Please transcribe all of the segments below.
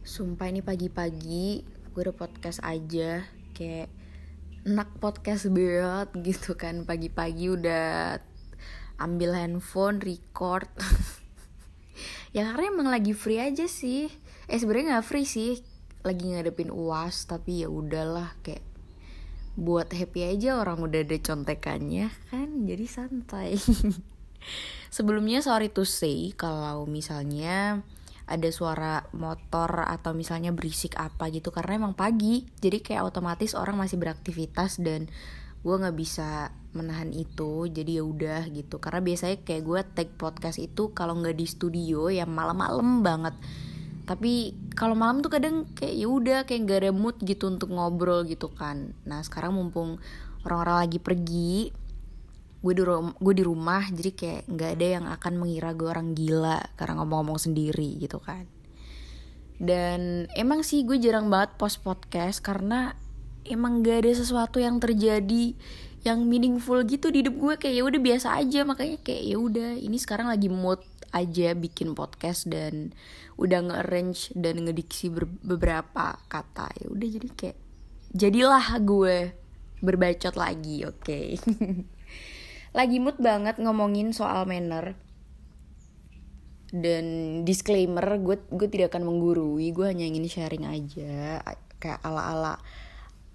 Sumpah ini pagi-pagi gue udah podcast aja Kayak enak podcast banget gitu kan. Pagi-pagi udah ambil handphone, record. Ya karena emang lagi free aja sih. Eh sebenarnya gak free sih. Lagi ngadepin uas Tapi ya udahlah kayak Buat happy aja orang udah ada contekannya kan Jadi santai. Sebelumnya sorry to say Kalau misalnya ada suara motor atau misalnya berisik apa gitu karena emang pagi. Jadi kayak otomatis orang masih beraktivitas dan gue nggak bisa menahan itu jadi ya udah gitu. Karena biasanya kayak gue take podcast itu kalau nggak di studio ya malam-malam banget. Tapi kalau malam tuh kadang kayak ya udah kayak gak ada mood gitu untuk ngobrol gitu kan. Nah sekarang mumpung orang-orang lagi pergi gue di rumah gue di rumah jadi kayak nggak ada yang akan mengira gue orang gila karena ngomong-ngomong sendiri gitu kan. Dan emang sih gue jarang banget post podcast karena emang gak ada sesuatu yang terjadi yang meaningful gitu di hidup gue kayak ya udah biasa aja. Makanya kayak ya udah ini sekarang lagi mood aja bikin podcast dan udah nge-arrange dan ngediksi beberapa kata. Ya udah jadi kayak jadilah gue berbacot lagi oke. okay? lagi mood banget ngomongin soal manner. Dan disclaimer gue gue tidak akan menggurui gue hanya ingin sharing aja kayak ala ala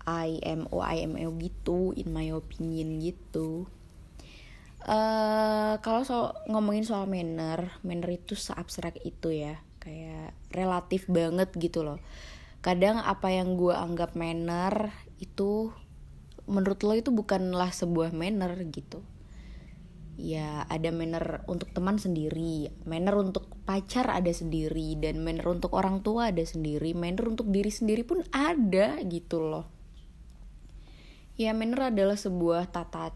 IMO IMO gitu in my opinion gitu. Uh, kalau so ngomongin soal manner manner itu seabstrak itu ya kayak relatif banget gitu loh. Kadang apa yang gue anggap manner itu menurut lo itu bukanlah sebuah manner gitu ya ada manner untuk teman sendiri, manner untuk pacar ada sendiri, dan manner untuk orang tua ada sendiri, manner untuk diri sendiri pun ada gitu loh. Ya manner adalah sebuah tata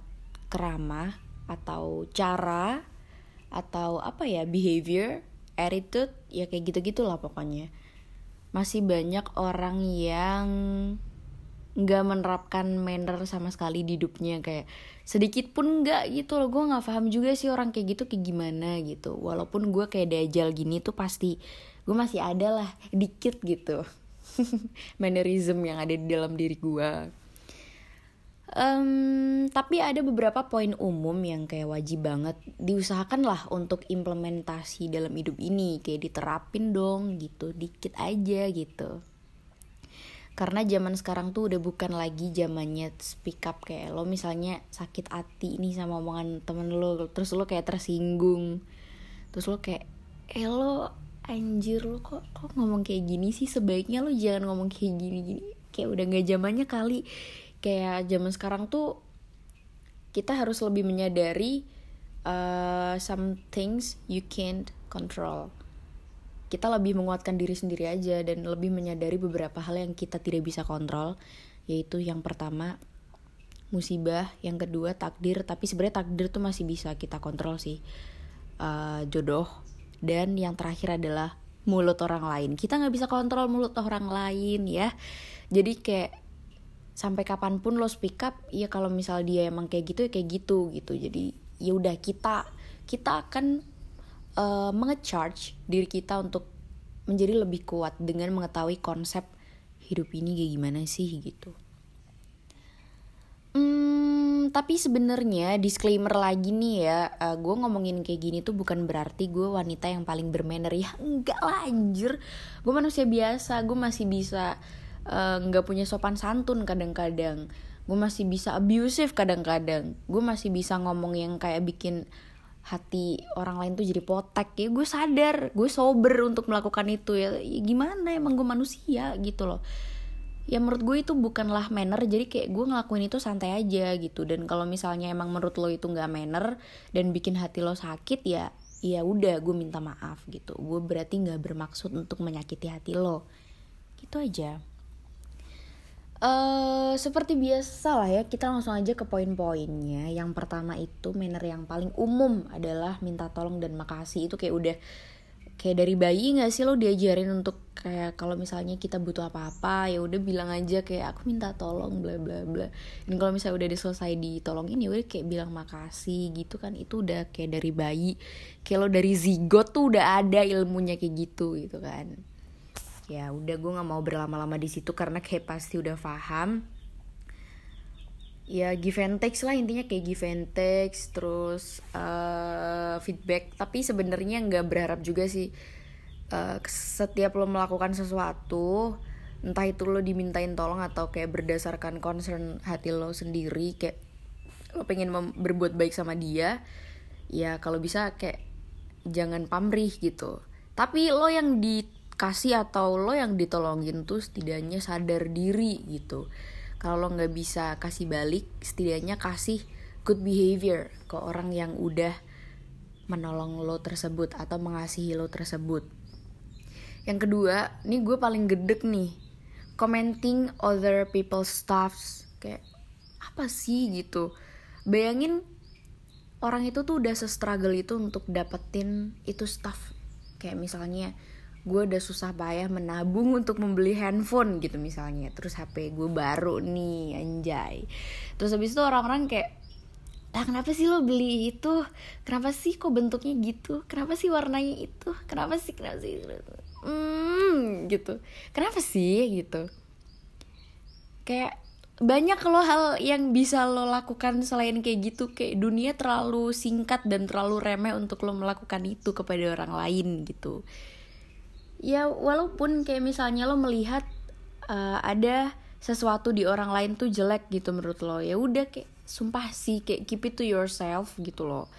kerama atau cara atau apa ya behavior, attitude, ya kayak gitu lah pokoknya. Masih banyak orang yang nggak menerapkan manner sama sekali di hidupnya. Kayak sedikit pun nggak gitu loh. Gue nggak paham juga sih orang kayak gitu kayak gimana gitu. Walaupun gue kayak dajal gini tuh pasti gue masih ada lah dikit gitu. Mannerism yang ada di dalam diri gue um, tapi ada beberapa poin umum yang kayak wajib banget diusahakan lah untuk implementasi dalam hidup ini. Kayak diterapin dong gitu dikit aja gitu karena zaman sekarang tuh udah bukan lagi zamannya speak up kayak lo misalnya sakit hati ini sama omongan temen lo terus lo kayak tersinggung. Terus lo kayak eh lo anjir lo kok kok ngomong kayak gini sih? Sebaiknya lo jangan ngomong kayak gini gini kayak udah nggak zamannya kali. Kayak zaman sekarang tuh kita harus lebih menyadari uh, some things you can't control kita lebih menguatkan diri sendiri aja dan lebih menyadari beberapa hal yang kita tidak bisa kontrol yaitu yang pertama musibah yang kedua takdir tapi sebenarnya takdir tuh masih bisa kita kontrol sih uh, jodoh dan yang terakhir adalah mulut orang lain. Kita nggak bisa kontrol mulut orang lain ya. Jadi kayak sampai kapan pun lo speak up ya kalau misal dia emang kayak gitu ya kayak gitu gitu. Jadi ya udah kita kita akan uh, mengecharge diri kita untuk menjadi lebih kuat dengan mengetahui konsep hidup ini kayak gimana sih gitu. Hmm, tapi sebenarnya disclaimer lagi nih ya, uh, eh, gue ngomongin kayak gini tuh bukan berarti gue wanita yang paling bermanner ya enggak lah anjir. Gue manusia biasa, gue masih bisa eh, nggak uh, punya sopan santun kadang-kadang. Gue masih bisa abusive kadang-kadang. Gue masih bisa ngomong yang kayak bikin hati orang lain tuh jadi potek. Ya gue sadar gue sober untuk melakukan itu. Ya, ya gimana? Emang gue manusia gitu loh. Ya menurut gue itu bukanlah manner. Jadi kayak gue ngelakuin itu santai aja gitu. Dan kalau misalnya emang menurut lo itu nggak manner dan bikin hati lo sakit ya ya udah gue minta maaf gitu. Gue berarti nggak bermaksud untuk menyakiti hati lo. Gitu aja Uh, seperti biasa lah ya, kita langsung aja ke poin-poinnya. Yang pertama itu manner yang paling umum adalah minta tolong dan makasih. Itu kayak udah kayak dari bayi nggak sih lo diajarin untuk kayak kalau misalnya kita butuh apa-apa ya udah bilang aja kayak aku minta tolong bla bla bla. Dan kalau misalnya udah diselesai ditolongin ya udah kayak bilang makasih gitu kan. Itu udah kayak dari bayi. Kayak lo dari zigot tuh udah ada ilmunya kayak gitu gitu kan ya udah gue nggak mau berlama-lama di situ karena kayak pasti udah paham. Ya give and take lah intinya kayak give and take terus uh, feedback. Tapi sebenarnya nggak berharap juga sih uh, setiap lo melakukan sesuatu entah itu lo dimintain tolong atau kayak berdasarkan concern hati lo sendiri kayak lo pengen berbuat baik sama dia ya kalau bisa kayak jangan pamrih gitu. Tapi lo yang dikasih atau lo yang ditolongin tuh setidaknya sadar diri gitu. Kalau lo nggak bisa kasih balik setidaknya kasih good behavior ke orang yang udah menolong lo tersebut atau mengasihi lo tersebut. Yang kedua ini gue paling gedek nih commenting other people's stuffs. Kayak apa sih gitu? Bayangin orang itu tuh udah se-struggle itu untuk dapetin itu stuff. Kayak misalnya gue udah susah payah menabung untuk membeli handphone gitu misalnya. Terus HP gue baru nih anjay. Terus habis itu orang-orang kayak lah kenapa sih lo beli itu? Kenapa sih kok bentuknya gitu? Kenapa sih warnanya itu? Kenapa sih kenapa sih? Hmm gitu. Kenapa sih? Gitu. Kayak banyak lo hal yang bisa lo lakukan selain kayak gitu. Kayak dunia terlalu singkat dan terlalu remeh untuk lo melakukan itu kepada orang lain gitu ya walaupun kayak misalnya lo melihat uh, ada sesuatu di orang lain tuh jelek gitu menurut lo ya udah kayak sumpah sih kayak keep it to yourself gitu loh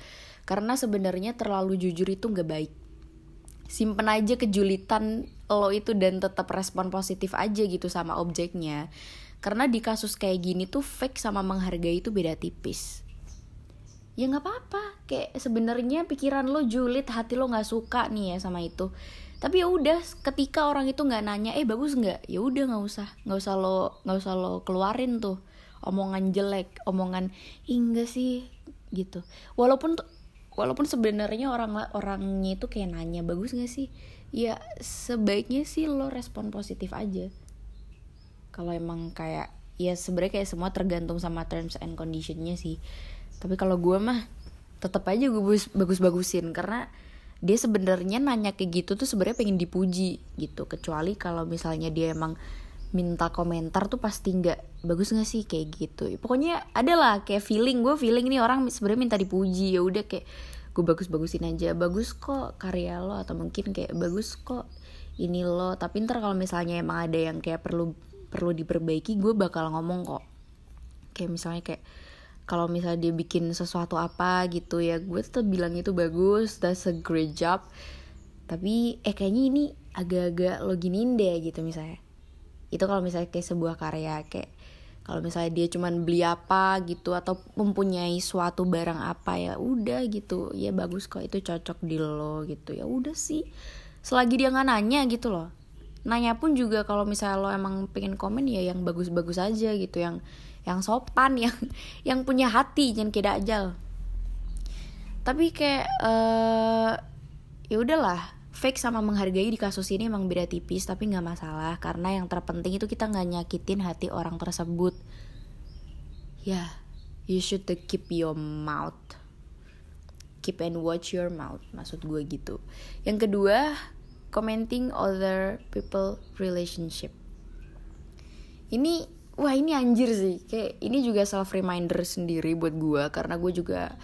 karena sebenarnya terlalu jujur itu nggak baik. Simpen aja kejulitan lo itu dan tetap respon positif aja gitu sama objeknya. Karena di kasus kayak gini tuh fake sama menghargai itu beda tipis. Ya nggak apa-apa kayak sebenarnya pikiran lo julid hati lo nggak suka nih ya sama itu tapi ya udah ketika orang itu nggak nanya eh bagus nggak? Ya udah nggak usah nggak usah lo nggak usah lo keluarin tuh omongan jelek omongan enggak sih gitu. Walaupun walaupun sebenarnya orang orangnya itu kayak nanya bagus gak sih? Ya sebaiknya sih lo respon positif aja. Kalau emang kayak ya sebenarnya kayak semua tergantung sama terms and conditionnya sih. Tapi kalau gue mah tetap aja gue bagus bagusin karena dia sebenarnya nanya kayak gitu tuh sebenarnya pengen dipuji gitu. Kecuali kalau misalnya dia emang minta komentar tuh pasti nggak bagus nggak sih kayak gitu. Pokoknya ada lah kayak feeling gue feeling ini orang sebenarnya minta dipuji. Ya udah kayak gue bagus bagusin aja. Bagus kok karya lo atau mungkin kayak bagus kok ini lo. Tapi ntar kalau misalnya emang ada yang kayak perlu perlu diperbaiki gue bakal ngomong kok. Kayak misalnya kayak kalau misalnya dia bikin sesuatu apa gitu ya gue tetap bilang itu bagus that's a great job. Tapi eh kayaknya ini agak-agak lo giniin deh gitu misalnya. Itu kalau misalnya kayak sebuah karya kayak kalau misalnya dia cuman beli apa gitu atau mempunyai suatu barang apa ya udah gitu. Ya bagus kok itu cocok di lo gitu. Ya udah sih selagi dia nggak nanya gitu loh. Nanya pun juga kalau misalnya lo emang pengen komen ya yang bagus-bagus aja gitu yang yang sopan yang yang punya hati jangan kayak dajal tapi kayak uh, ya udahlah fake sama menghargai di kasus ini emang beda tipis tapi nggak masalah karena yang terpenting itu kita nggak nyakitin hati orang tersebut. Ya yeah, you should keep your mouth. Keep and watch your mouth maksud gue gitu. Yang kedua commenting other people relationship. Ini wah ini anjir sih. Kayak ini juga self reminder sendiri buat gue karena gue juga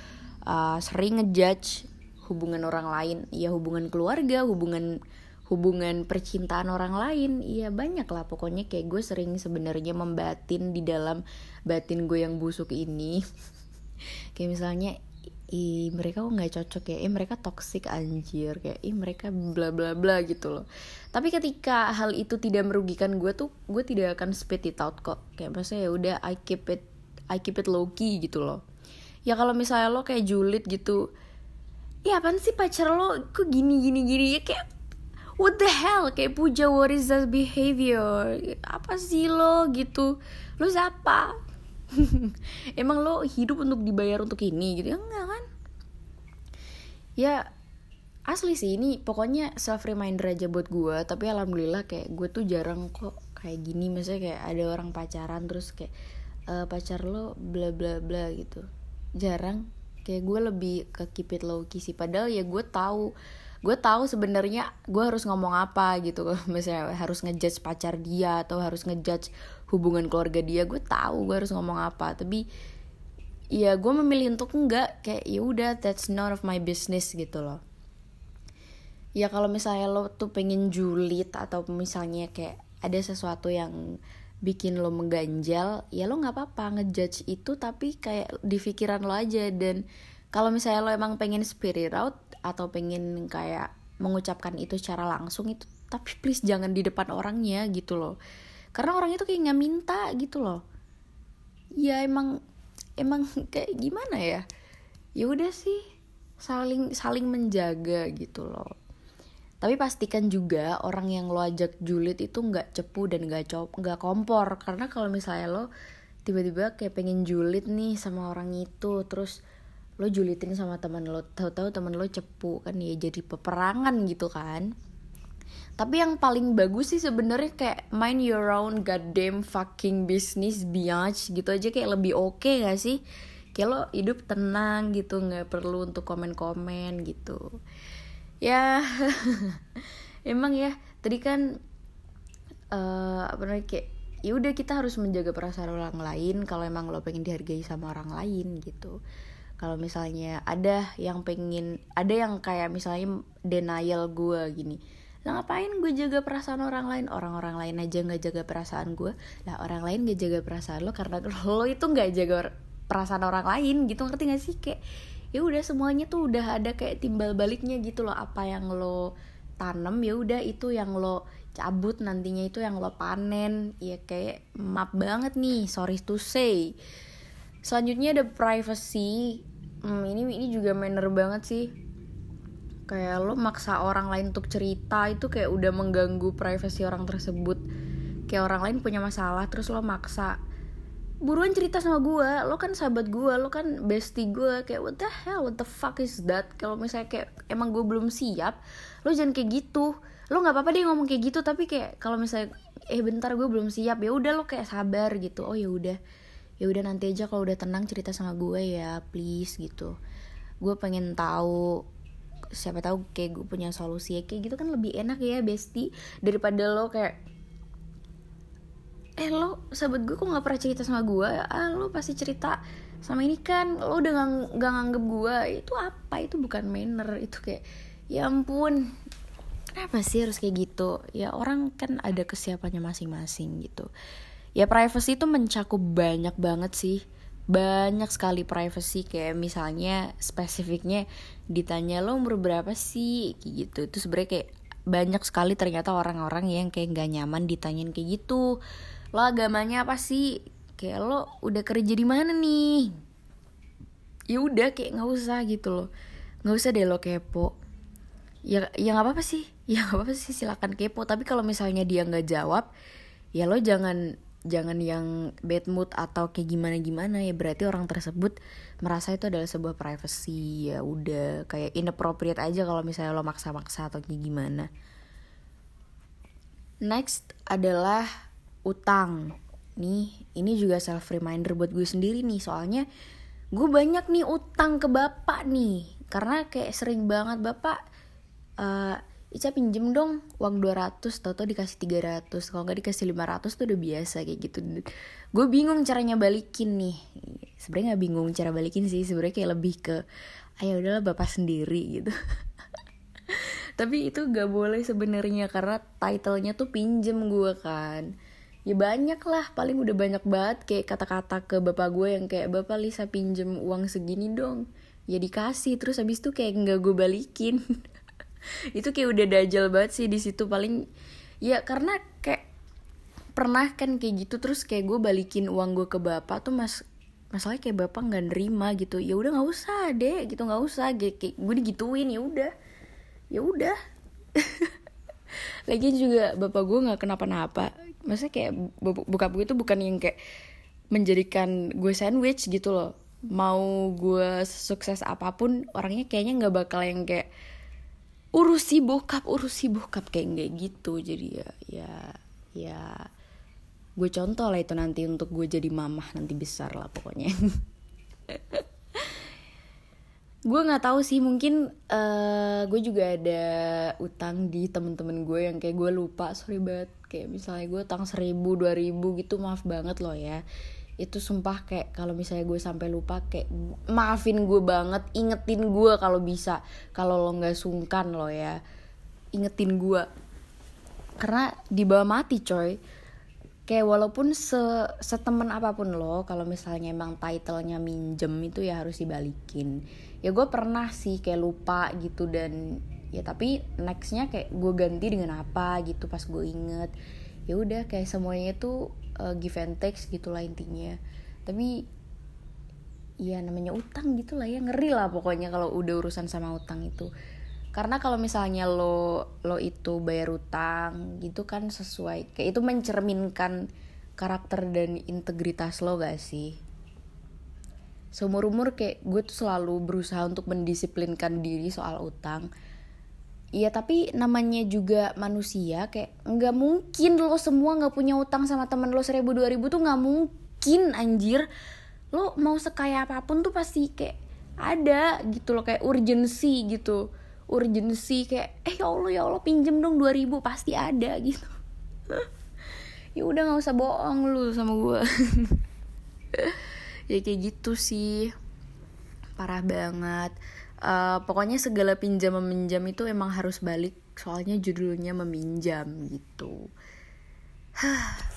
uh, sering ngejudge hubungan orang lain. Ya hubungan keluarga hubungan hubungan percintaan orang lain. Ya banyak lah. Pokoknya kayak gue sering sebenarnya membatin di dalam batin gue yang busuk ini. Kayak misalnya ih mereka kok nggak cocok ya? Eh mereka toxic anjir. Kayak ih mereka bla bla bla gitu loh. Tapi ketika hal itu tidak merugikan gue tuh gue tidak akan spit it out kok. Kayak maksudnya ya udah I keep it I keep it low key gitu loh. Ya kalau misalnya lo kayak julid gitu ya apaan sih pacar lo? Kok gini gini gini? Ya kayak what the hell? Kayak puja what is that behavior? Apa sih lo? Gitu. Lo siapa emang lo hidup untuk dibayar untuk ini? Gitu. Ya enggak kan? Ya asli sih ini pokoknya self reminder aja buat gue tapi alhamdulillah kayak gue tuh jarang kok kayak gini. Misalnya kayak ada orang pacaran terus kayak e, pacar lo bla bla bla gitu. Jarang. Kayak gue lebih ke keep it low key sih. Padahal ya gue tahu gue tahu sebenarnya gue harus ngomong apa gitu. Misalnya harus ngejudge pacar dia atau harus ngejudge hubungan keluarga dia gue tahu gue harus ngomong apa. Tapi ya gue memilih untuk enggak. Kayak ya udah that's none of my business gitu loh. Ya kalau misalnya lo tuh pengen julid atau misalnya kayak ada sesuatu yang bikin lo mengganjal ya lo nggak apa-apa ngejudge itu tapi kayak di pikiran lo aja. Dan kalau misalnya lo emang pengen spirit out atau pengen kayak mengucapkan itu secara langsung itu tapi please jangan di depan orangnya gitu loh. Karena orang itu kayak nggak minta gitu loh. Ya emang emang kayak gimana ya? Ya udah sih saling saling menjaga gitu loh. Tapi pastikan juga orang yang lo ajak julid itu nggak cepu dan nggak cop nggak kompor. Karena kalau misalnya lo tiba-tiba kayak pengen julid nih sama orang itu terus lo julitin sama teman lo tahu-tahu teman lo cepu kan ya jadi peperangan gitu kan. Tapi yang paling bagus sih sebenarnya kayak mind your own goddamn fucking business biatch gitu aja kayak lebih oke okay gak sih? Kayak lo hidup tenang gitu nggak perlu untuk komen-komen gitu. Ya emang ya tadi kan uh, apa namanya kayak ya udah kita harus menjaga perasaan orang lain kalau emang lo pengen dihargai sama orang lain gitu kalau misalnya ada yang pengen ada yang kayak misalnya denial gue gini lah ngapain gue jaga perasaan orang lain? Orang-orang lain aja nggak jaga perasaan gue lah orang lain gak jaga perasaan lo karena lo itu nggak jaga perasaan orang lain gitu ngerti gak sih? Kayak ya udah semuanya tuh udah ada kayak timbal baliknya gitu loh. Apa yang lo tanam ya udah itu yang lo cabut nantinya itu yang lo panen. Ya kayak map banget nih sorry to say selanjutnya ada privacy. Hmm, ini ini juga manner banget sih. Kayak lo maksa orang lain untuk cerita itu kayak udah mengganggu privasi orang tersebut. Kayak orang lain punya masalah terus lo maksa. Buruan cerita sama gue lo kan sahabat gue lo kan bestie gue kayak what the hell what the fuck is that? Kalau misalnya kayak emang gue belum siap lo jangan kayak gitu. Lo nggak apa-apa deh ngomong kayak gitu tapi kayak kalau misalnya eh bentar gue belum siap. Ya udah lo kayak sabar gitu. Oh ya udah ya udah nanti aja kalau udah tenang cerita sama gue ya please gitu. Gue pengen tahu siapa tahu kayak gue punya solusi ya. Kayak gitu kan lebih enak ya bestie daripada lo kayak eh lo sahabat gue kok nggak pernah cerita sama gue? Ah lo pasti cerita sama ini kan lo udah gak, gak nganggep gue. Itu apa? Itu bukan manner itu kayak ya ampun kenapa sih harus kayak gitu? Ya orang kan ada kesiapannya masing-masing gitu ya privacy itu mencakup banyak banget sih. Banyak sekali privacy kayak misalnya spesifiknya ditanya lo umur berapa sih? Kayak gitu. Itu sebenarnya kayak banyak sekali ternyata orang-orang yang kayak gak nyaman ditanyain kayak gitu. Lo agamanya apa sih? Kayak lo udah kerja di mana nih? Ya udah kayak nggak usah gitu loh. Nggak usah deh lo kepo. Ya ya nggak apa apa sih. Ya nggak apa apa sih silakan kepo. Tapi kalau misalnya dia nggak jawab ya lo jangan jangan yang bad mood atau kayak gimana gimana ya berarti orang tersebut merasa itu adalah sebuah privacy ya udah kayak inappropriate aja kalau misalnya lo maksa-maksa atau kayak gimana. Next adalah utang. Nih ini juga self reminder buat gue sendiri nih soalnya gue banyak nih utang ke bapak nih karena kayak sering banget bapak uh, Ica pinjem dong uang 200 Toto dikasih 300 Kalau nggak dikasih 500 tuh udah biasa kayak gitu. Gue bingung caranya balikin nih. Sebenarnya nggak bingung cara balikin sih sebenarnya kayak lebih ke ayo udahlah bapak sendiri gitu. Tapi itu gak boleh sebenarnya karena titlenya tuh pinjem gue kan. Ya banyak lah paling udah banyak banget kayak kata-kata ke bapak gue yang kayak bapak Lisa pinjem uang segini dong. Ya dikasih terus habis itu kayak nggak gue balikin itu kayak udah dajal banget sih di situ paling. Ya karena kayak pernah kan kayak gitu terus kayak gue balikin uang gue ke bapak tuh mas masalahnya kayak bapak nggak nerima gitu. Ya udah nggak usah deh gitu nggak usah kayak gue digituin ya udah. Ya udah. Lagi juga bapak gue nggak kenapa-napa. Maksudnya kayak buka gue itu bukan yang kayak menjadikan gue sandwich gitu loh. Mau gue sukses apa pun orangnya kayaknya nggak bakal yang kayak urusi bokap urusi bokap kayak kayak gitu. Jadi ya ya ya gue contoh lah itu nanti untuk gue jadi mamah nanti besar lah pokoknya. Gue nggak tahu sih mungkin uh, gue juga ada utang di temen-temen gue yang kayak gue lupa sorry banget. Kayak misalnya gue utang seribu dua ribu gitu maaf banget loh ya itu sumpah kayak kalau misalnya gue sampai lupa kayak maafin gue banget ingetin gue kalau bisa kalau lo nggak sungkan lo ya. Ingetin gue. Karena di bawah mati coy. Kayak walaupun se setemen apa pun lo kalau misalnya emang titlenya minjem itu ya harus dibalikin. Ya gue pernah sih kayak lupa gitu dan ya tapi nextnya kayak gue ganti dengan apa gitu pas gue inget ya udah kayak semuanya itu uh, give and take gitu lah intinya. Tapi ya namanya utang gitu lah ya ngeri lah pokoknya kalau udah urusan sama utang itu. Karena kalau misalnya lo lo itu bayar utang gitu kan sesuai kayak itu mencerminkan karakter dan integritas lo gak sih? Seumur umur kayak gue tuh selalu berusaha untuk mendisiplinkan diri soal utang Iya tapi namanya juga manusia kayak nggak mungkin lo semua nggak punya utang sama temen lo seribu dua ribu tuh nggak mungkin anjir. Lo mau sekaya apa pun tuh pasti kayak ada gitu loh kayak urgensi gitu. Urgensi kayak eh ya allah ya allah pinjem dong 2000 pasti ada gitu. Ya udah nggak usah bohong lu sama gue ya kayak gitu sih. Parah banget uh, pokoknya segala pinjam meminjam itu emang harus balik. Soalnya judulnya meminjam gitu.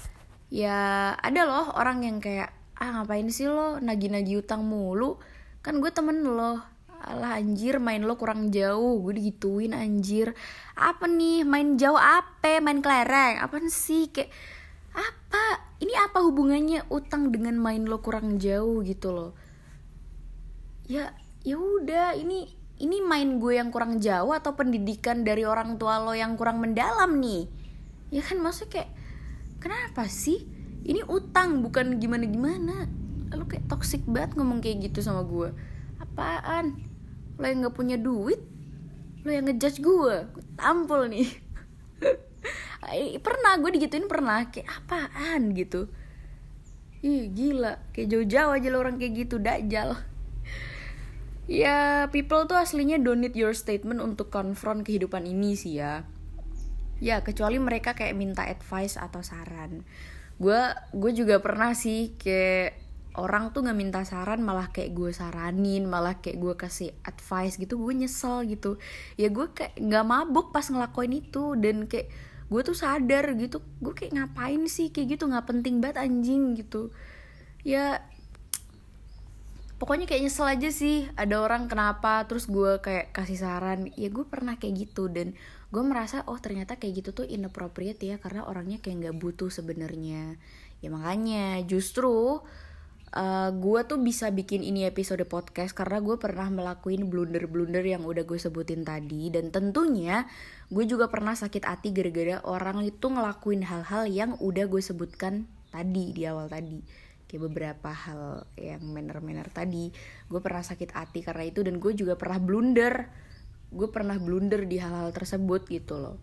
Ya ada loh orang yang kayak ah ngapain sih lo nagi-nagi utang mulu? Kan gue temen lo. Alah anjir main lo kurang jauh. Gue digituin anjir. Apa nih? Main jauh apa Main kelereng? Apa sih? Kayak Apa? Ini apa hubungannya utang dengan main lo kurang jauh? Gitu loh. Ya ya udah ini ini main gue yang kurang jauh atau pendidikan dari orang tua lo yang kurang mendalam nih? Ya kan maksudnya kayak kenapa sih? Ini utang bukan gimana gimana lo kayak toxic banget ngomong kayak gitu sama gue. Apaan? Lo yang nggak punya duit? Lo yang ngejudge gue? Gue tampol nih. Pernah gue digituin pernah. Kayak apaan gitu? Ih gila. Kayak jauh-jauh aja lo orang kayak gitu dajal ya people tuh aslinya don't need your statement untuk konfront kehidupan ini sih ya. Ya kecuali mereka kayak minta advice atau saran. Gue gue juga pernah sih kayak orang tuh nggak minta saran malah kayak gue saranin malah kayak gue kasih advice gitu gue nyesel gitu. Ya gue kayak nggak mabuk pas ngelakuin itu dan kayak gue tuh sadar gitu. Gue kayak ngapain sih kayak gitu? Nggak penting banget anjing gitu. Ya pokoknya kayak nyesel aja sih ada orang kenapa terus gue kayak kasih saran ya gue pernah kayak gitu dan gue merasa oh ternyata kayak gitu tuh inappropriate ya karena orangnya kayak nggak butuh sebenarnya. Ya makanya justru uh, eh, gue tuh bisa bikin ini episode podcast karena gue pernah melakuin blunder-blunder yang udah gue sebutin tadi dan tentunya gue juga pernah sakit hati gara-gara orang itu ngelakuin hal-hal yang udah gue sebutkan tadi di awal tadi kayak beberapa hal yang manner-manner tadi. Gue pernah sakit hati karena itu dan gue juga pernah blunder. Gue pernah blunder di hal-hal tersebut gitu loh.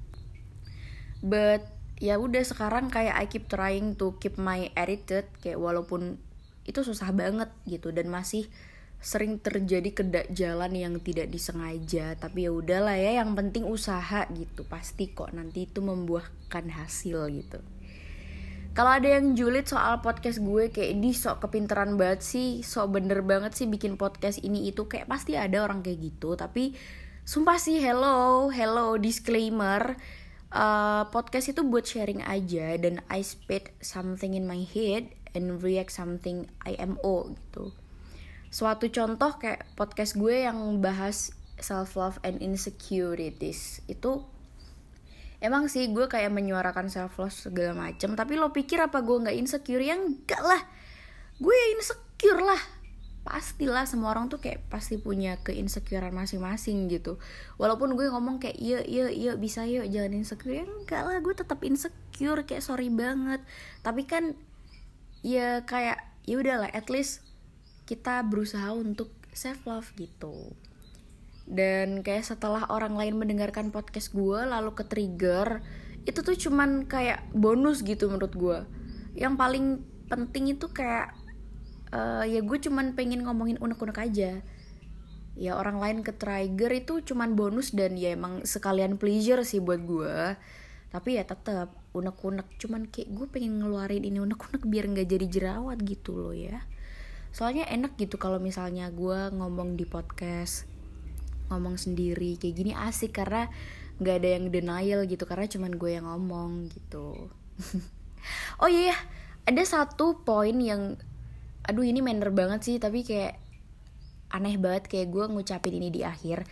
But ya udah sekarang kayak I keep trying to keep my attitude kayak walaupun itu susah banget gitu dan masih sering terjadi kedak jalan yang tidak disengaja. Tapi ya udahlah ya yang penting usaha gitu. Pasti kok nanti itu membuahkan hasil gitu kalau ada yang julid soal podcast gue kayak di sok kepinteran banget sih sok bener banget sih bikin podcast ini itu kayak pasti ada orang kayak gitu. Tapi sumpah sih hello hello disclaimer uh, podcast itu buat sharing aja dan I spit something in my head and react something IMO gitu. Suatu contoh kayak podcast gue yang bahas self love and insecurities itu emang sih gue kayak menyuarakan self love segala macem tapi lo pikir apa gue nggak insecure? Ya enggak lah. Gue insecure lah. Pastilah semua orang tuh kayak pasti punya keinsecurean masing-masing gitu. Walaupun gue ngomong kayak iya iya iya bisa yuk jangan insecure. Ya enggak lah gue tetap insecure kayak sorry banget. Tapi kan ya kayak ya udahlah at least kita berusaha untuk self love gitu dan kayak setelah orang lain mendengarkan podcast gue lalu ke trigger itu tuh cuman kayak bonus gitu menurut gue yang paling penting itu kayak uh, ya gue cuman pengen ngomongin unek-unek aja. Ya orang lain ke trigger itu cuman bonus dan ya emang sekalian pleasure sih buat gue tapi ya tetap unek-unek cuman kayak gue pengen ngeluarin ini unek-unek biar nggak jadi jerawat gitu loh ya. Soalnya enak gitu kalau misalnya gue ngomong di podcast ngomong sendiri kayak gini asik karena nggak ada yang denial gitu karena cuman gue yang ngomong gitu. Oh iya yeah, ada satu poin yang aduh ini manner banget sih tapi kayak aneh banget kayak gue ngucapin ini di akhir.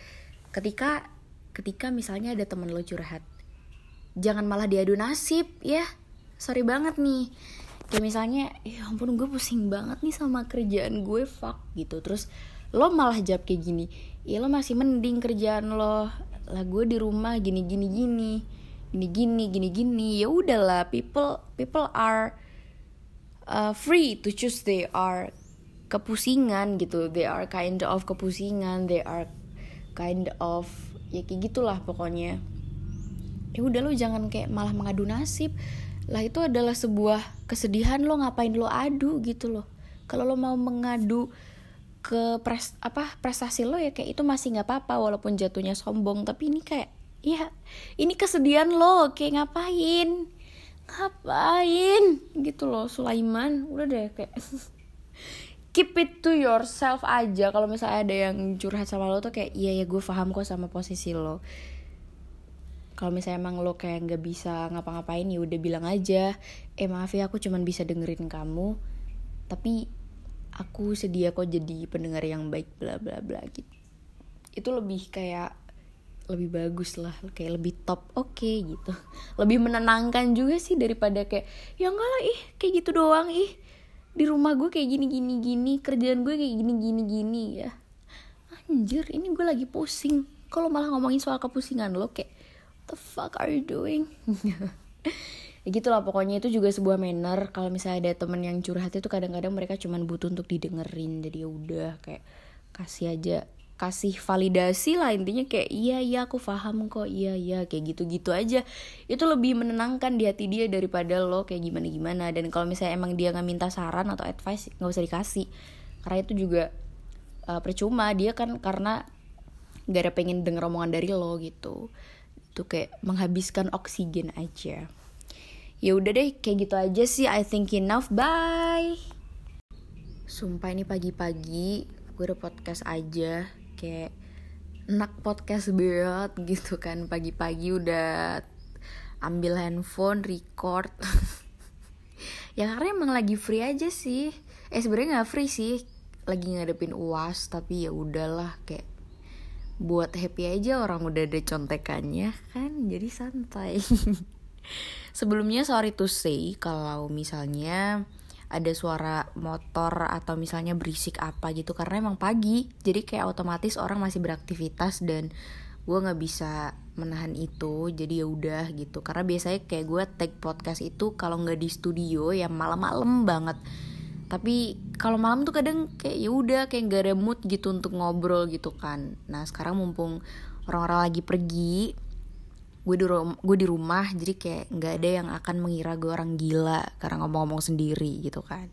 Ketika ketika misalnya ada temen lo curhat jangan malah diadu nasib ya. Sorry banget nih. Kayak misalnya ya ampun gue pusing banget nih sama kerjaan gue fuck gitu. Terus lo malah jawab kayak gini ya lo masih mending kerjaan lo. Lah gue di rumah gini gini gini gini gini gini gini. Ya udahlah people people are uh, free to choose. They are kepusingan gitu. They are kind of kepusingan. They are kind of ya kayak gitulah pokoknya. Ya udah lo jangan kayak malah mengadu nasib. Lah itu adalah sebuah kesedihan lo ngapain lo adu gitu loh. Kalau lo mau mengadu ke pres apa prestasi lo ya kayak itu masih nggak apa-apa walaupun jatuhnya sombong tapi ini kayak ya ini kesedihan lo kayak ngapain? Ngapain? Gitu loh Sulaiman. Udah deh kayak keep it to yourself aja. Kalau misalnya ada yang curhat sama lo tuh kayak iya ya gue paham kok sama posisi lo. Kalau misalnya emang lo kayak nggak bisa ngapa-ngapain ya udah bilang aja eh maaf ya aku cuman bisa dengerin kamu. Tapi aku sedia kok jadi pendengar yang baik bla bla bla gitu. Itu lebih kayak lebih bagus lah kayak lebih top oke okay, gitu. Lebih menenangkan juga sih daripada kayak ya enggak lah ih kayak gitu doang ih. Di rumah gue kayak gini gini gini kerjaan gue kayak gini gini gini ya. Anjir ini gue lagi pusing. Kalau malah ngomongin soal kepusingan lo kayak the fuck are you doing ya gitulah pokoknya itu juga sebuah manner. Kalau misalnya ada temen yang curhat itu kadang-kadang mereka cuman butuh untuk didengerin. Jadi ya udah kayak kasih aja kasih validasi lah intinya. Kayak iya iya aku paham kok. Iya iya kayak gitu-gitu aja. Itu lebih menenangkan di hati dia daripada lo kayak gimana gimana dan kalau misalnya emang dia nggak minta saran atau advice nggak usah dikasih. Karena itu juga uh, percuma. Dia kan karena gak ada pengen denger omongan dari lo gitu. Itu kayak menghabiskan oksigen aja ya udah deh kayak gitu aja sih. I think enough. Bye. Sumpah ini pagi-pagi gue udah podcast aja. Kayak enak podcast banget gitu kan. Pagi-pagi udah ambil handphone record. Ya karena emang lagi free aja sih. Eh sebenarnya nggak free sih. Lagi ngadepin uas tapi ya udahlah. Kayak buat happy aja orang udah ada contekannya kan. Jadi santai sebelumnya sorry to say kalau misalnya ada suara motor atau misalnya berisik apa gitu karena emang pagi jadi kayak otomatis orang masih beraktivitas dan gue nggak bisa menahan itu jadi ya udah gitu. Karena biasanya kayak gue take podcast itu kalau nggak di studio ya malam-malam banget. Tapi kalau malam tuh kadang kayak ya udah kayak gak ada mood gitu untuk ngobrol gitu kan. Nah sekarang mumpung orang-orang lagi pergi gue di rumah gue di rumah jadi kayak nggak ada yang akan mengira gue orang gila karena ngomong-ngomong sendiri gitu kan.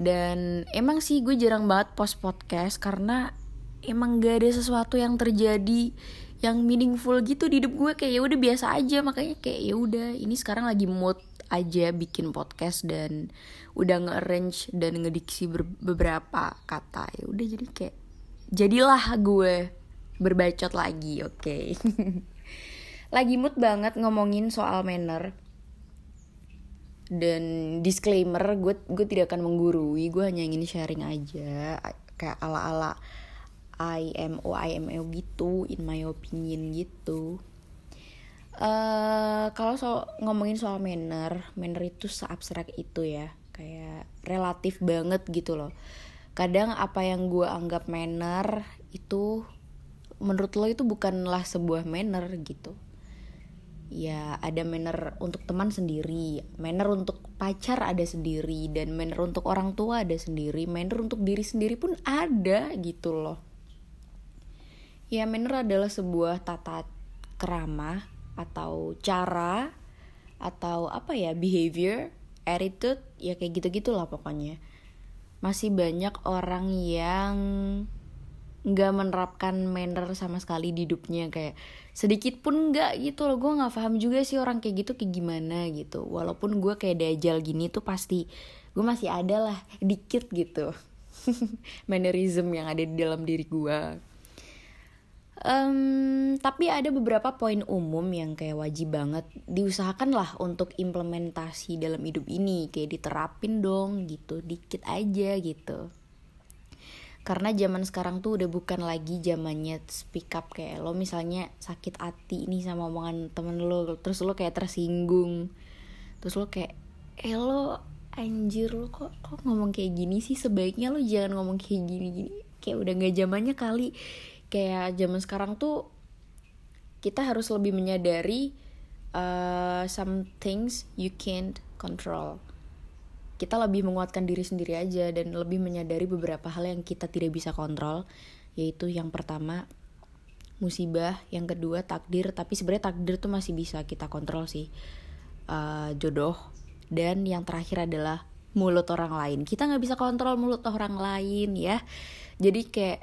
Dan emang sih gue jarang banget post podcast karena emang gak ada sesuatu yang terjadi yang meaningful gitu di hidup gue. Kayak ya udah biasa aja makanya kayak ya udah ini sekarang lagi mood aja bikin podcast dan udah nge-arrange dan ngediksi beberapa kata. Ya udah jadi kayak jadilah gue berbacot lagi oke. okay? lagi mood banget ngomongin soal manner. Dan disclaimer gue gue tidak akan menggurui gue hanya ingin sharing aja kayak ala ala IMO IMO gitu in my opinion gitu. Uh, kalau so ngomongin soal manner manner itu seabstrak itu ya kayak relatif banget gitu loh. Kadang apa yang gue anggap manner itu menurut lo itu bukanlah sebuah manner gitu ya ada manner untuk teman sendiri manner untuk pacar ada sendiri dan manner untuk orang tua ada sendiri manner untuk diri sendiri pun ada gitu loh. Ya manner adalah sebuah tata kerama atau cara atau apa ya behavior attitude ya kayak gitu gitulah pokoknya. Masih banyak orang yang nggak menerapkan manner sama sekali di hidupnya kayak sedikit pun nggak gitu loh. Gue nggak paham juga sih orang kayak gitu kayak gimana gitu. Walaupun gue kayak dajal gini tuh pasti gue masih ada lah dikit gitu. Mannerism yang ada di dalam diri gue um, tapi ada beberapa poin umum yang kayak wajib banget diusahakan lah untuk implementasi dalam hidup ini. Kayak diterapin dong gitu dikit aja gitu karena zaman sekarang tuh udah bukan lagi zamannya speak up kayak lo misalnya sakit hati ini sama omongan temen lo terus lo kayak tersinggung. Terus lo kayak eh lo anjir lo kok kok ngomong kayak gini sih? Sebaiknya lo jangan ngomong kayak gini gini kayak udah gak zamannya kali. Kayak zaman sekarang tuh kita harus lebih menyadari uh, some things you can't control kita lebih menguatkan diri sendiri aja dan lebih menyadari beberapa hal yang kita tidak bisa kontrol yaitu yang pertama musibah yang kedua takdir tapi sebenarnya takdir tuh masih bisa kita kontrol sih uh, jodoh dan yang terakhir adalah mulut orang lain. Kita nggak bisa kontrol mulut orang lain ya. Jadi kayak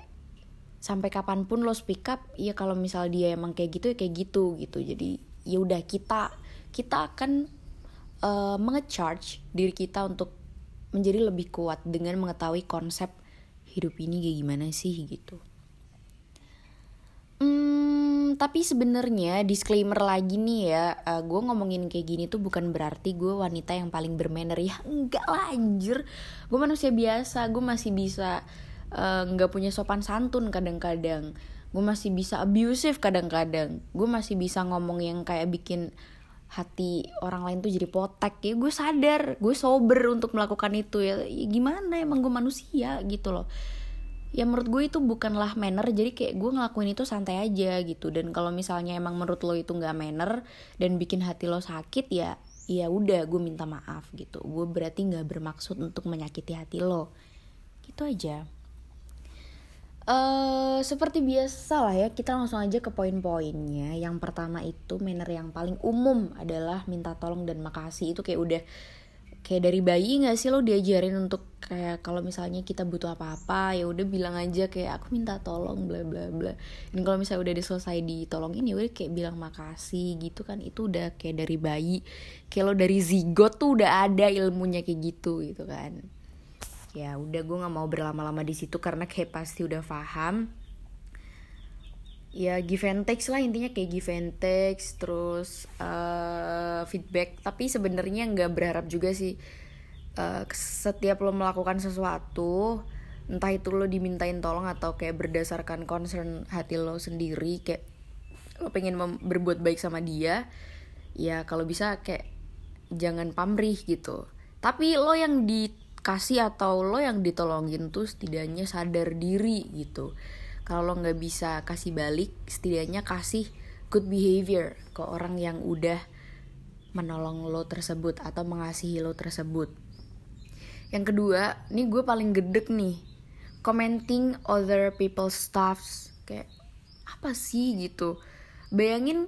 sampai kapan pun lo speak up ya kalau misal dia emang kayak gitu ya kayak gitu gitu. Jadi ya udah kita kita akan uh, mengecharge diri kita untuk menjadi lebih kuat dengan mengetahui konsep hidup ini kayak gimana sih gitu. Hmm, tapi sebenarnya disclaimer lagi nih ya, uh, eh, gue ngomongin kayak gini tuh bukan berarti gue wanita yang paling bermanner ya enggak lah. Gue manusia biasa, gue masih bisa uh, nggak punya sopan santun kadang-kadang. Gue masih bisa abusive kadang-kadang. Gue masih bisa ngomong yang kayak bikin hati orang lain tuh jadi potek. Ya gue sadar gue sober untuk melakukan itu. Ya, ya gimana? Emang gue manusia gitu loh. Ya menurut gue itu bukanlah manner. Jadi kayak gue ngelakuin itu santai aja gitu. Dan kalau misalnya emang menurut lo itu nggak manner dan bikin hati lo sakit ya ya udah gue minta maaf gitu. Gue berarti nggak bermaksud untuk menyakiti hati lo. Gitu aja Uh, seperti biasa lah ya, kita langsung aja ke poin-poinnya. Yang pertama itu manner yang paling umum adalah minta tolong dan makasih. Itu kayak udah kayak dari bayi nggak sih lo diajarin untuk kayak kalau misalnya kita butuh apa-apa ya udah bilang aja kayak aku minta tolong bla bla bla. Dan kalau misalnya udah diselesai ditolongin ya udah kayak bilang makasih gitu kan. Itu udah kayak dari bayi. Kayak lo dari zigot tuh udah ada ilmunya kayak gitu gitu kan ya udah gue nggak mau berlama-lama di situ karena kayak pasti udah paham. Ya give and takes lah intinya kayak give and takes terus uh, feedback. Tapi sebenarnya nggak berharap juga sih uh, setiap lo melakukan sesuatu entah itu lo dimintain tolong atau kayak berdasarkan concern hati lo sendiri kayak lo pengen berbuat baik sama dia ya kalau bisa kayak jangan pamrih gitu. Tapi lo yang di kasih atau lo yang ditolongin tuh setidaknya sadar diri gitu. Kalau lo nggak bisa kasih balik setidaknya kasih good behavior ke orang yang udah menolong lo tersebut atau mengasihi lo tersebut. Yang kedua ini gue paling gedek nih commenting other people's stuffs. Kayak apa sih gitu? Bayangin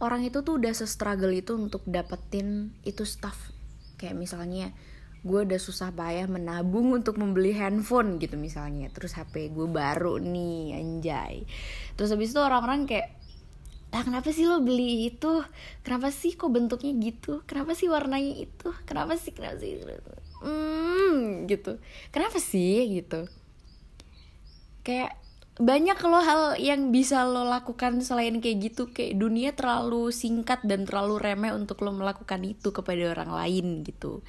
orang itu tuh udah se-struggle itu untuk dapetin itu stuff. Kayak misalnya gue udah susah payah menabung untuk membeli handphone gitu misalnya. Terus HP gue baru nih anjay. Terus habis itu orang-orang kayak lah kenapa sih lo beli itu? Kenapa sih kok bentuknya gitu? Kenapa sih warnanya itu? Kenapa sih kenapa sih? Hmm gitu. Kenapa sih? Gitu. Kayak banyak lo hal yang bisa lo lakukan selain kayak gitu. Kayak dunia terlalu singkat dan terlalu remeh untuk lo melakukan itu kepada orang lain gitu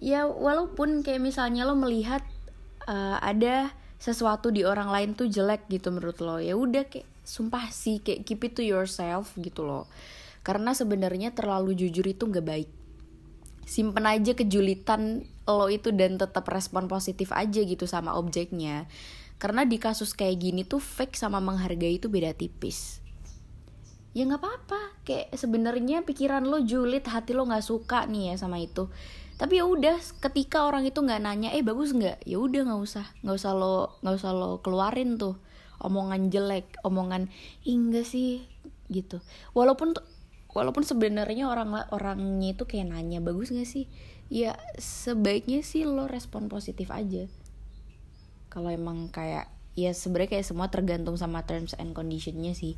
ya walaupun kayak misalnya lo melihat uh, ada sesuatu di orang lain tuh jelek gitu menurut lo ya udah kayak sumpah sih kayak keep it to yourself gitu loh karena sebenarnya terlalu jujur itu nggak baik. Simpen aja kejulitan lo itu dan tetap respon positif aja gitu sama objeknya. Karena di kasus kayak gini tuh fake sama menghargai itu beda tipis. Ya nggak apa-apa kayak sebenarnya pikiran lo julid hati lo nggak suka nih ya sama itu tapi ya udah ketika orang itu nggak nanya eh bagus nggak? Ya udah nggak usah nggak usah lo nggak usah lo keluarin tuh omongan jelek omongan enggak sih gitu. Walaupun walaupun sebenarnya orang orangnya itu kayak nanya bagus nggak sih? Ya sebaiknya sih lo respon positif aja. Kalau emang kayak ya sebenarnya kayak semua tergantung sama terms and conditionnya sih.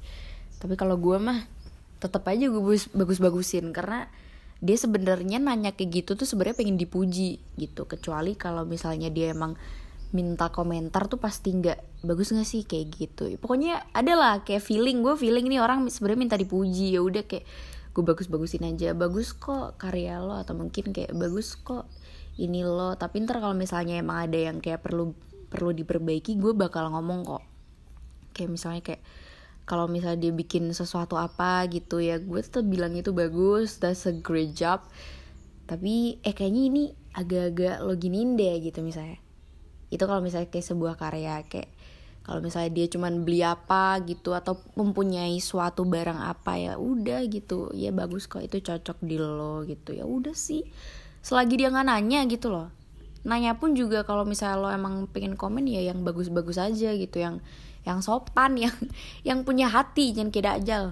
Tapi kalau gue mah tetap aja gue bagus-bagusin karena dia sebenarnya nanya kayak gitu tuh sebenarnya pengen dipuji gitu. Kecuali kalau misalnya dia emang minta komentar tuh pasti nggak bagus nggak sih kayak gitu. Pokoknya ada lah kayak feeling gue feeling nih orang sebenarnya minta dipuji. Ya udah kayak gue bagus-bagusin aja. Bagus kok karya lo atau mungkin kayak bagus kok ini lo. Tapi ntar kalau misalnya emang ada yang kayak perlu perlu diperbaiki gue bakal ngomong kok. Kayak misalnya kayak kalau misalnya dia bikin sesuatu apa gitu ya gue tetap bilang itu bagus that's a great job. Tapi eh kayaknya ini agak-agak lo giniin deh gitu misalnya. Itu kalau misalnya kayak sebuah karya kayak kalau misalnya dia cuman beli apa gitu atau mempunyai suatu barang apa ya udah gitu. Ya bagus kok itu cocok di lo gitu. Ya udah sih selagi dia nggak nanya gitu loh. Nanya pun juga kalau misalnya lo emang pengen komen ya yang bagus-bagus aja gitu yang yang sopan yang yang punya hati jangan kayak dajal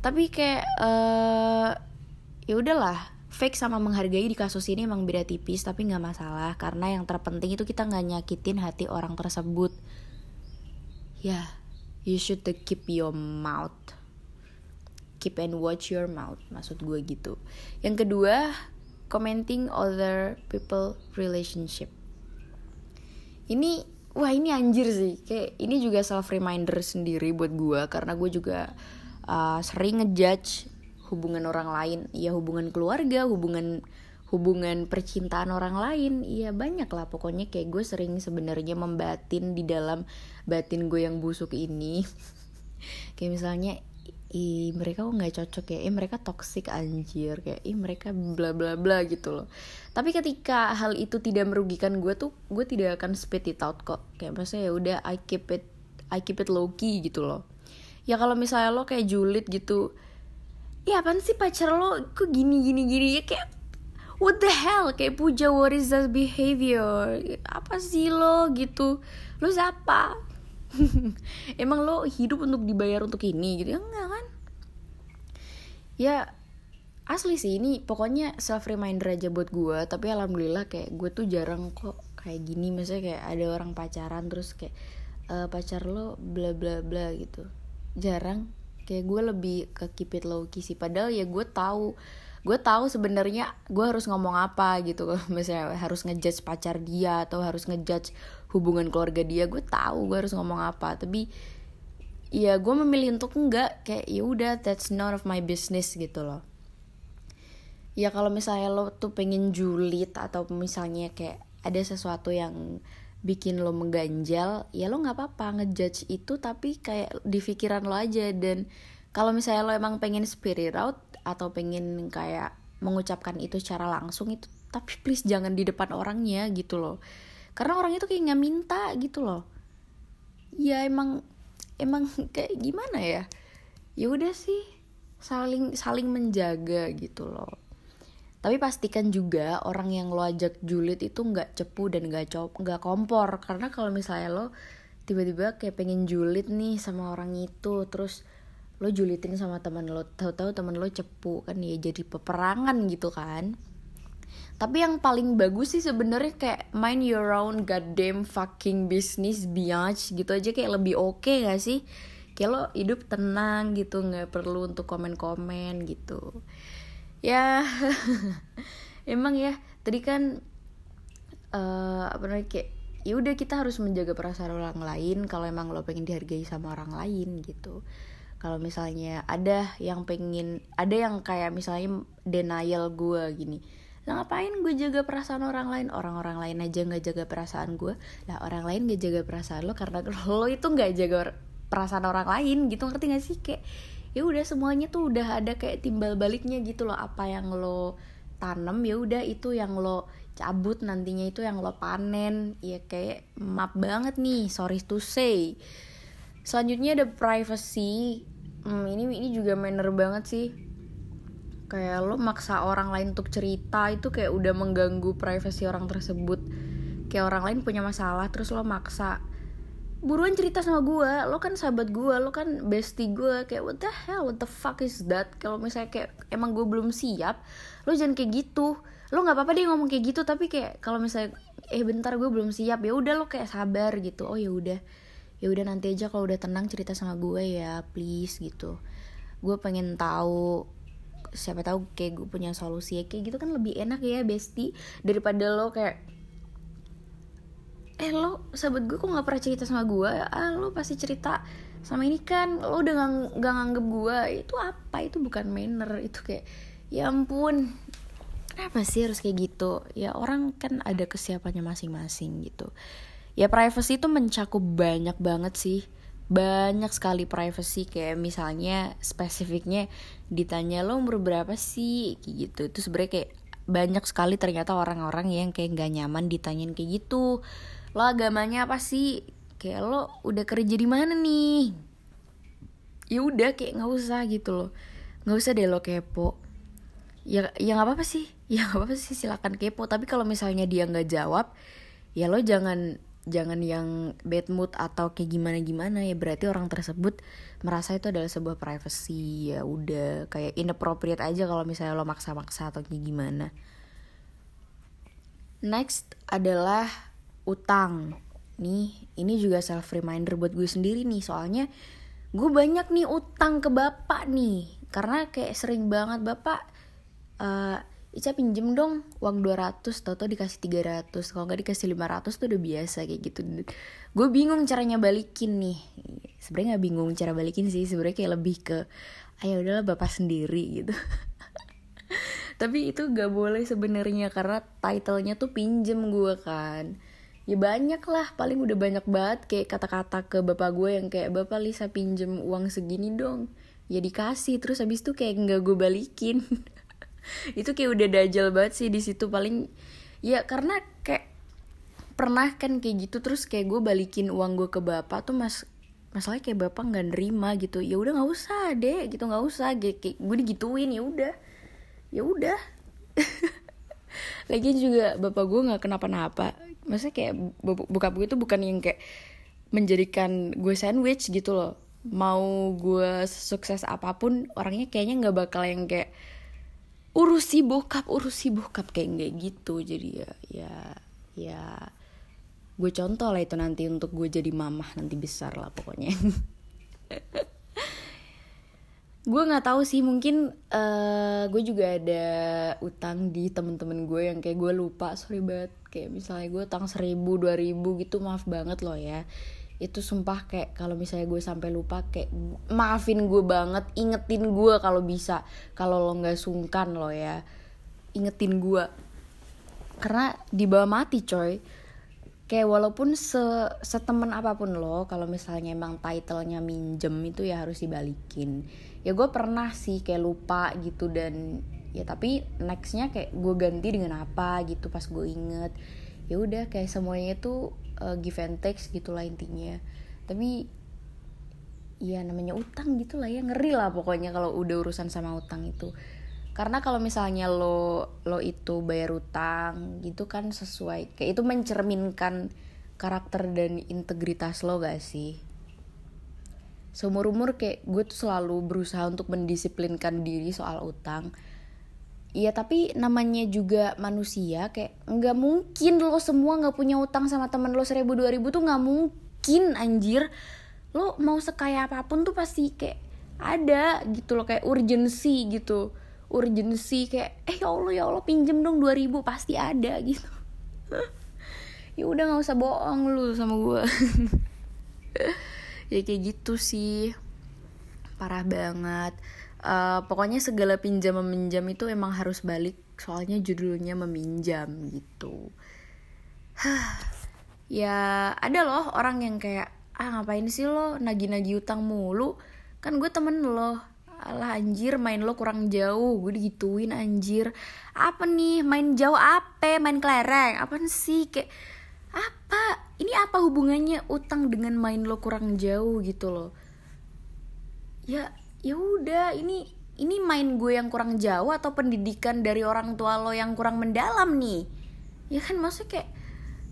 tapi kayak uh, ya udahlah fake sama menghargai di kasus ini emang beda tipis tapi nggak masalah karena yang terpenting itu kita nggak nyakitin hati orang tersebut. Ya yeah, you should keep your mouth. Keep and watch your mouth maksud gue gitu. Yang kedua commenting other people relationship. Ini wah ini anjir sih. Kayak ini juga self reminder sendiri buat gue karena gue juga uh, sering ngejudge hubungan orang lain. Ya hubungan keluarga hubungan hubungan percintaan orang lain. Ya banyak lah. Pokoknya kayak gue sering sebenarnya membatin di dalam batin gue yang busuk ini. Kayak misalnya ih mereka kok nggak cocok ya? Ih mereka toxic anjir. Kayak ih mereka bla bla bla gitu loh. Tapi ketika hal itu tidak merugikan gue tuh gue tidak akan spit it out kok. Kayak maksudnya ya udah I keep it I keep it low key gitu loh. Ya kalau misalnya lo kayak julid gitu ya apaan sih pacar lo? Kok gini gini gini? Ya kayak what the hell? Kayak puja what is that behavior? Apa sih lo gitu? Lo siapa emang lo hidup untuk dibayar untuk ini? Gitu. Ya enggak kan? Ya asli sih ini pokoknya self reminder aja buat gue tapi alhamdulillah kayak gue tuh jarang kok kayak gini. Misalnya kayak ada orang pacaran terus kayak e, pacar lo bla bla bla gitu. Jarang. Kayak gue lebih ke keep it low key sih. Padahal ya gue tahu. Gue tahu sebenarnya gue harus ngomong apa gitu. Misalnya harus ngejudge pacar dia atau harus ngejudge hubungan keluarga dia gue tahu gue harus ngomong apa. Tapi ya gue memilih untuk enggak kayak ya udah that's none of my business gitu loh. Ya kalau misalnya lo tuh pengen julid atau misalnya kayak ada sesuatu yang bikin lo mengganjal ya lo nggak apa-apa ngejudge itu tapi kayak di pikiran lo aja. Dan kalau misalnya lo emang pengen spirit out atau pengen kayak mengucapkan itu secara langsung itu tapi please jangan di depan orangnya gitu loh karena orang itu kayak nggak minta gitu loh. Ya emang emang kayak gimana ya? Ya udah sih saling saling menjaga gitu loh. Tapi pastikan juga orang yang lo ajak julid itu nggak cepu dan nggak cop nggak kompor. Karena kalau misalnya lo tiba-tiba kayak pengen julid nih sama orang itu terus lo julitin sama teman lo tahu-tahu teman lo cepu kan ya jadi peperangan gitu kan tapi yang paling bagus sih sebenarnya kayak mind your own goddamn fucking business biatch gitu aja. Kayak lebih oke okay gak sih? Kayak lo hidup tenang gitu nggak perlu untuk komen-komen gitu. Ya emang ya. Tadi kan uh, apa namanya kayak ya udah kita harus menjaga perasaan orang lain kalau emang lo pengen dihargai sama orang lain gitu. Kalau misalnya ada yang pengen ada yang kayak misalnya denial gue gini lah ngapain gue jaga perasaan orang lain? Orang-orang lain aja nggak jaga perasaan gue. Lah orang lain gak jaga perasaan lo karena lo itu nggak jaga perasaan orang lain gitu. Ngerti gak sih? Kayak ya udah semuanya tuh udah ada kayak timbal baliknya gitu loh. Apa yang lo tanam ya udah itu yang lo cabut nantinya itu yang lo panen. Ya kayak map banget nih. Sorry to say. Selanjutnya ada privacy. Hmm, ini ini juga manner banget sih kayak lo maksa orang lain untuk cerita itu kayak udah mengganggu privasi orang tersebut. Kayak orang lain punya masalah terus lo maksa buruan cerita sama gue lo kan sahabat gue lo kan bestie gue kayak what the hell? What the fuck is that? Kalau misalnya kayak emang gue belum siap lo jangan kayak gitu. Lo nggak apa-apa deh ngomong kayak gitu tapi kayak kalau misalnya eh bentar gue belum siap. Ya udah lo kayak sabar gitu. Oh ya udah ya udah nanti aja kalau udah tenang cerita sama gue ya please gitu. Gue pengen tahu siapa tahu kayak gue punya solusi ya. Kayak gitu kan lebih enak ya besti daripada lo kayak eh lo sahabat gue kok nggak pernah cerita sama gue ah lo pasti cerita sama ini kan lo udah gak, gak nganggep gue itu apa? Itu bukan manner itu kayak ya ampun kenapa sih harus kayak gitu? Ya orang kan ada kesiapannya masing-masing gitu. Ya privacy itu mencakup banyak banget sih banyak sekali privacy kayak misalnya spesifiknya ditanya lo umur berapa sih? Gitu. Itu sebenarnya kayak banyak sekali ternyata orang-orang yang kayak gak nyaman ditanyain kayak gitu. Lo agamanya apa sih? Kayak lo udah kerja di mana nih? Ya udah kayak nggak usah gitu loh. Nggak usah deh lo kepo. Ya ya nggak apa apa sih. Ya nggak apa apa sih silakan kepo. Tapi kalau misalnya dia nggak jawab ya lo jangan jangan yang bad mood atau kayak gimana gimana ya berarti orang tersebut merasa itu adalah sebuah privacy ya udah kayak inappropriate aja kalau misalnya lo maksa-maksa atau kayak gimana. Next adalah utang. Nih ini juga self reminder buat gue sendiri nih soalnya gue banyak nih utang ke bapak nih karena kayak sering banget bapak uh, Ica pinjem dong uang 200 tau-tau dikasih 300 kalau nggak dikasih 500 tuh udah biasa kayak gitu. Gue bingung caranya balikin nih. Sebenarnya nggak bingung cara balikin sih sebenarnya kayak lebih ke ayo udahlah bapak sendiri gitu. Tapi itu gak boleh sebenarnya karena titlenya tuh pinjem gue kan. Ya banyak lah paling udah banyak banget kayak kata-kata ke bapak gue yang kayak bapak Lisa pinjem uang segini dong. Ya dikasih terus habis itu kayak nggak gue balikin itu kayak udah dajal banget sih di situ paling ya karena kayak pernah kan kayak gitu terus kayak gue balikin uang gue ke bapak tuh mas masalahnya kayak bapak nggak nerima gitu. Ya udah nggak usah deh gitu nggak usah kayak gue digituin ya udah ya udah. Lagi juga bapak gue nggak kenapa-napa. Maksudnya kayak bokap gue itu bukan yang kayak menjadikan gue sandwich gitu loh. Mau gue sukses apa pun orangnya kayaknya nggak bakal yang kayak urusi bokap urusi bokap kayak nggak gitu. Jadi ya ya ya gue contoh lah itu nanti untuk gue jadi mamah nanti besar lah pokoknya. Gue nggak tahu sih mungkin uh, gue juga ada utang di temen-temen gue yang kayak gue lupa sorry banget. Kayak misalnya gue utang seribu dua ribu gitu maaf banget loh ya itu sumpah kayak kalau misalnya gue sampai lupa kayak maafin gue banget ingetin gue kalau bisa kalau lo nggak sungkan lo ya ingetin gue. Karena di bawah mati coy. Kayak walaupun se setemen apa pun lo kalau misalnya emang titlenya minjem itu ya harus dibalikin. Ya gue pernah sih kayak lupa gitu dan ya tapi nextnya kayak gue ganti dengan apa gitu pas gue inget. Ya udah kayak semuanya itu uh, give and take gitulah intinya. Tapi ya namanya utang gitu lah ya ngeri lah pokoknya kalau udah urusan sama utang itu. Karena kalau misalnya lo lo itu bayar utang gitu kan sesuai kayak itu mencerminkan karakter dan integritas lo gak sih? Seumur umur kayak gue tuh selalu berusaha untuk mendisiplinkan diri soal utang Iya tapi namanya juga manusia kayak nggak mungkin lo semua nggak punya utang sama temen lo seribu dua ribu tuh nggak mungkin anjir. Lo mau sekaya apa pun tuh pasti kayak ada gitu loh kayak urgensi gitu. Urgensi kayak eh ya allah ya allah pinjem dong dua ribu pasti ada gitu. Ya udah nggak usah bohong lu sama gue ya kayak gitu sih. Parah banget uh, pokoknya segala pinjam meminjam itu emang harus balik. Soalnya judulnya meminjam gitu. Ya ada loh orang yang kayak ah ngapain sih lo nagi-nagi utang mulu? Kan gue temen lo. Alah anjir main lo kurang jauh. Gue digituin anjir. Apa nih? Main jauh apa? Main kelereng? Apa sih? Kayak apa? Ini apa hubungannya utang dengan main lo kurang jauh? Gitu loh. Ya ya udah ini ini main gue yang kurang jauh atau pendidikan dari orang tua lo yang kurang mendalam nih? Ya kan maksudnya kayak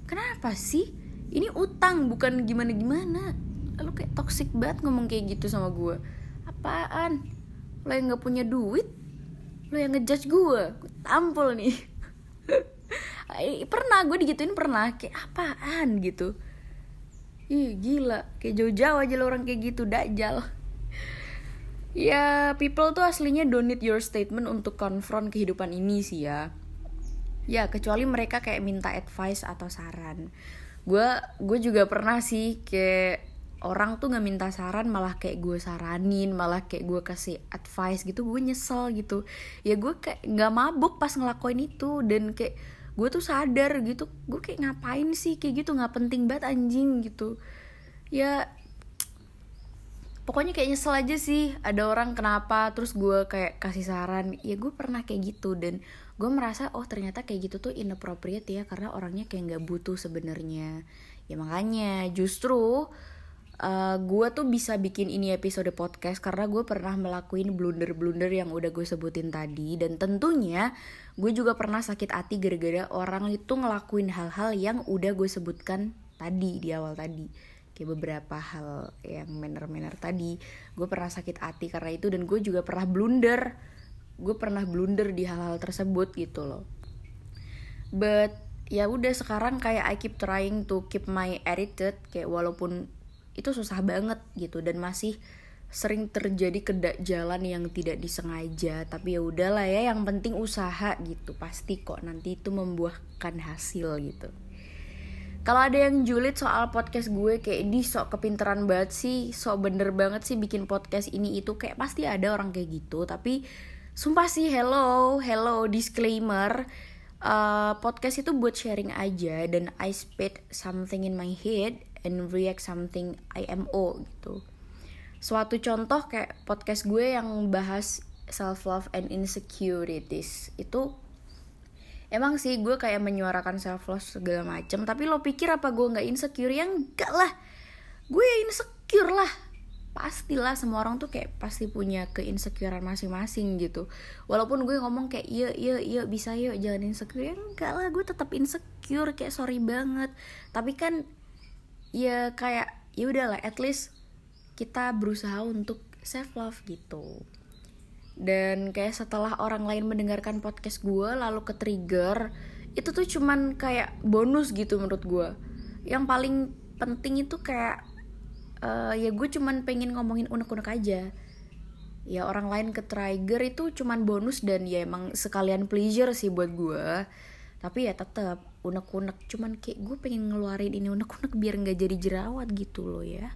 kenapa sih? Ini utang bukan gimana gimana lo kayak toxic banget ngomong kayak gitu sama gue. Apaan? Lo yang nggak punya duit? Lo yang ngejudge gue? Gue tampol nih. Pernah gue digituin pernah. Kayak apaan gitu? Ih gila. Kayak jauh-jauh aja lo orang kayak gitu dajal ya people tuh aslinya don't need your statement untuk konfront kehidupan ini sih ya. Ya kecuali mereka kayak minta advice atau saran. Gue gue juga pernah sih kayak orang tuh nggak minta saran malah kayak gue saranin malah kayak gue kasih advice gitu gue nyesel gitu. Ya gue kayak nggak mabuk pas ngelakuin itu dan kayak gue tuh sadar gitu. Gue kayak ngapain sih kayak gitu? Nggak penting banget anjing gitu. Ya pokoknya kayak nyesel aja sih. Ada orang kenapa? Terus gue kayak kasih saran ya gue pernah kayak gitu dan. Gue merasa oh ternyata kayak gitu tuh inappropriate ya karena orangnya kayak nggak butuh sebenarnya. Ya makanya justru uh, gue tuh bisa bikin ini episode podcast karena gue pernah melakukan blunder-blunder yang udah gue sebutin tadi. Dan tentunya gue juga pernah sakit hati gara-gara orang itu ngelakuin hal-hal yang udah gue sebutkan tadi di awal tadi kayak beberapa hal yang manner-manner tadi. Gue pernah sakit hati karena itu dan gue juga pernah blunder. Gue pernah blunder di hal-hal tersebut gitu loh. But ya udah sekarang kayak I keep trying to keep my attitude kayak walaupun itu susah banget gitu dan masih sering terjadi kedak jalan yang tidak disengaja. Tapi ya udahlah ya yang penting usaha gitu. Pasti kok nanti itu membuahkan hasil gitu kalau ada yang julid soal podcast gue kayak di sok kepinteran banget sih sok bener banget sih bikin podcast ini itu kayak pasti ada orang kayak gitu. Tapi sumpah sih hello hello disclaimer uh, podcast itu buat sharing aja dan I spit something in my head and react something IMO gitu. Suatu contoh kayak podcast gue yang bahas self love and insecurities itu emang sih gue kayak menyuarakan self love segala macem tapi lo pikir apa gue nggak insecure? Yang enggak lah. Gue ya insecure lah. Pastilah semua orang tuh kayak pasti punya keinsecurean masing-masing gitu. Walaupun gue ngomong kayak iya iya iya bisa yuk jangan insecure. Ya enggak lah gue tetap insecure kayak sorry banget. Tapi kan ya kayak ya udahlah at least kita berusaha untuk self love gitu dan kayak setelah orang lain mendengarkan podcast gue lalu ke trigger itu tuh cuman kayak bonus gitu menurut gue yang paling penting itu kayak uh, ya gue cuman pengen ngomongin unek-unek aja. Ya orang lain ke trigger itu cuman bonus dan ya emang sekalian pleasure sih buat gue tapi ya tetap unek-unek cuman kayak gue pengen ngeluarin ini unek-unek biar nggak jadi jerawat gitu loh ya.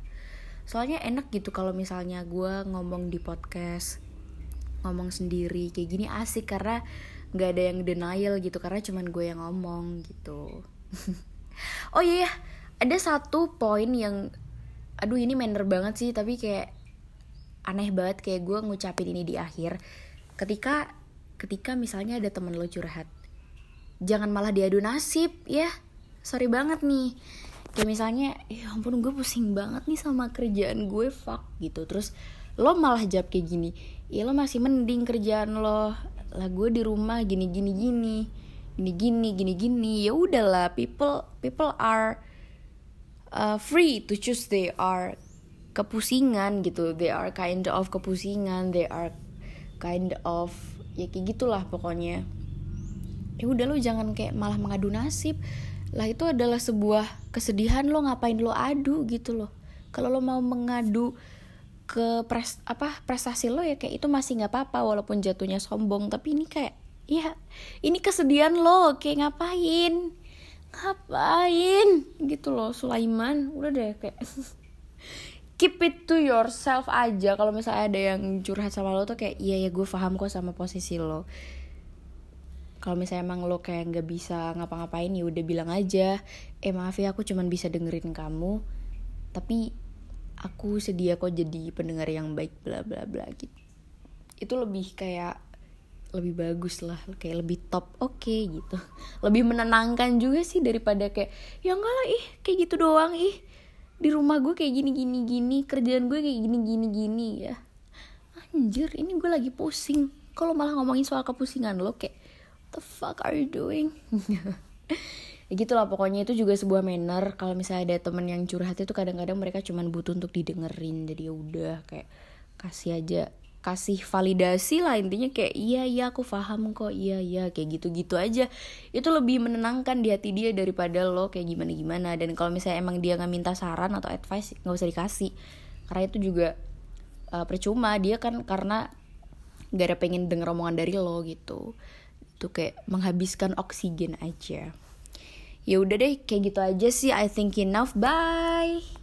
Soalnya enak gitu kalau misalnya gue ngomong di podcast ngomong sendiri kayak gini asik karena nggak ada yang denial gitu karena cuman gue yang ngomong gitu. Oh iya yeah, ada satu poin yang aduh ini manner banget sih tapi kayak aneh banget kayak gue ngucapin ini di akhir. Ketika ketika misalnya ada temen lo curhat jangan malah diadu nasib ya. Sorry banget nih. Kayak misalnya ya ampun gue pusing banget nih sama kerjaan gue fuck gitu. Terus lo malah jawab kayak gini ya lo masih mending kerjaan lo. Lah gue di rumah gini gini gini gini gini gini gini. Ya udahlah people people are uh, free to choose. They are kepusingan gitu. They are kind of kepusingan. They are kind of ya kayak gitulah pokoknya. Ya udah lo jangan kayak malah mengadu nasib. Lah itu adalah sebuah kesedihan lo ngapain lo adu gitu loh. Kalau lo mau mengadu ke pres apa prestasi lo ya kayak itu masih nggak apa-apa walaupun jatuhnya sombong tapi ini kayak ya ini kesedihan lo kayak ngapain? Ngapain? Gitu loh Sulaiman udah deh kayak keep it to yourself aja. Kalau misalnya ada yang curhat sama lo tuh kayak iya ya gue paham kok sama posisi lo. Kalau misalnya emang lo kayak nggak bisa ngapa-ngapain ya udah bilang aja eh maaf ya aku cuman bisa dengerin kamu tapi aku sedia kok jadi pendengar yang baik bla bla bla gitu. Itu lebih kayak lebih bagus lah kayak lebih top oke okay, gitu. Lebih menenangkan juga sih daripada kayak ya enggak lah ih kayak gitu doang ih. Di rumah gue kayak gini gini gini kerjaan gue kayak gini gini gini ya. Anjir ini gue lagi pusing. Kalau malah ngomongin soal kepusingan lo kayak the fuck are you doing ya gitulah pokoknya itu juga sebuah manner. Kalau misalnya ada temen yang curhat itu kadang-kadang mereka cuma butuh untuk didengerin. Jadi ya udah kayak kasih aja kasih validasi lah intinya kayak iya iya aku paham kok. Iya iya kayak gitu gitu aja. Itu lebih menenangkan di hati dia daripada lo kayak gimana gimana dan kalau misalnya emang dia nggak minta saran atau advice nggak usah dikasih. Karena itu juga uh, percuma. Dia kan karena gak ada pengen denger omongan dari lo gitu. Itu kayak menghabiskan oksigen aja ya udah deh kayak gitu aja sih. I think enough. Bye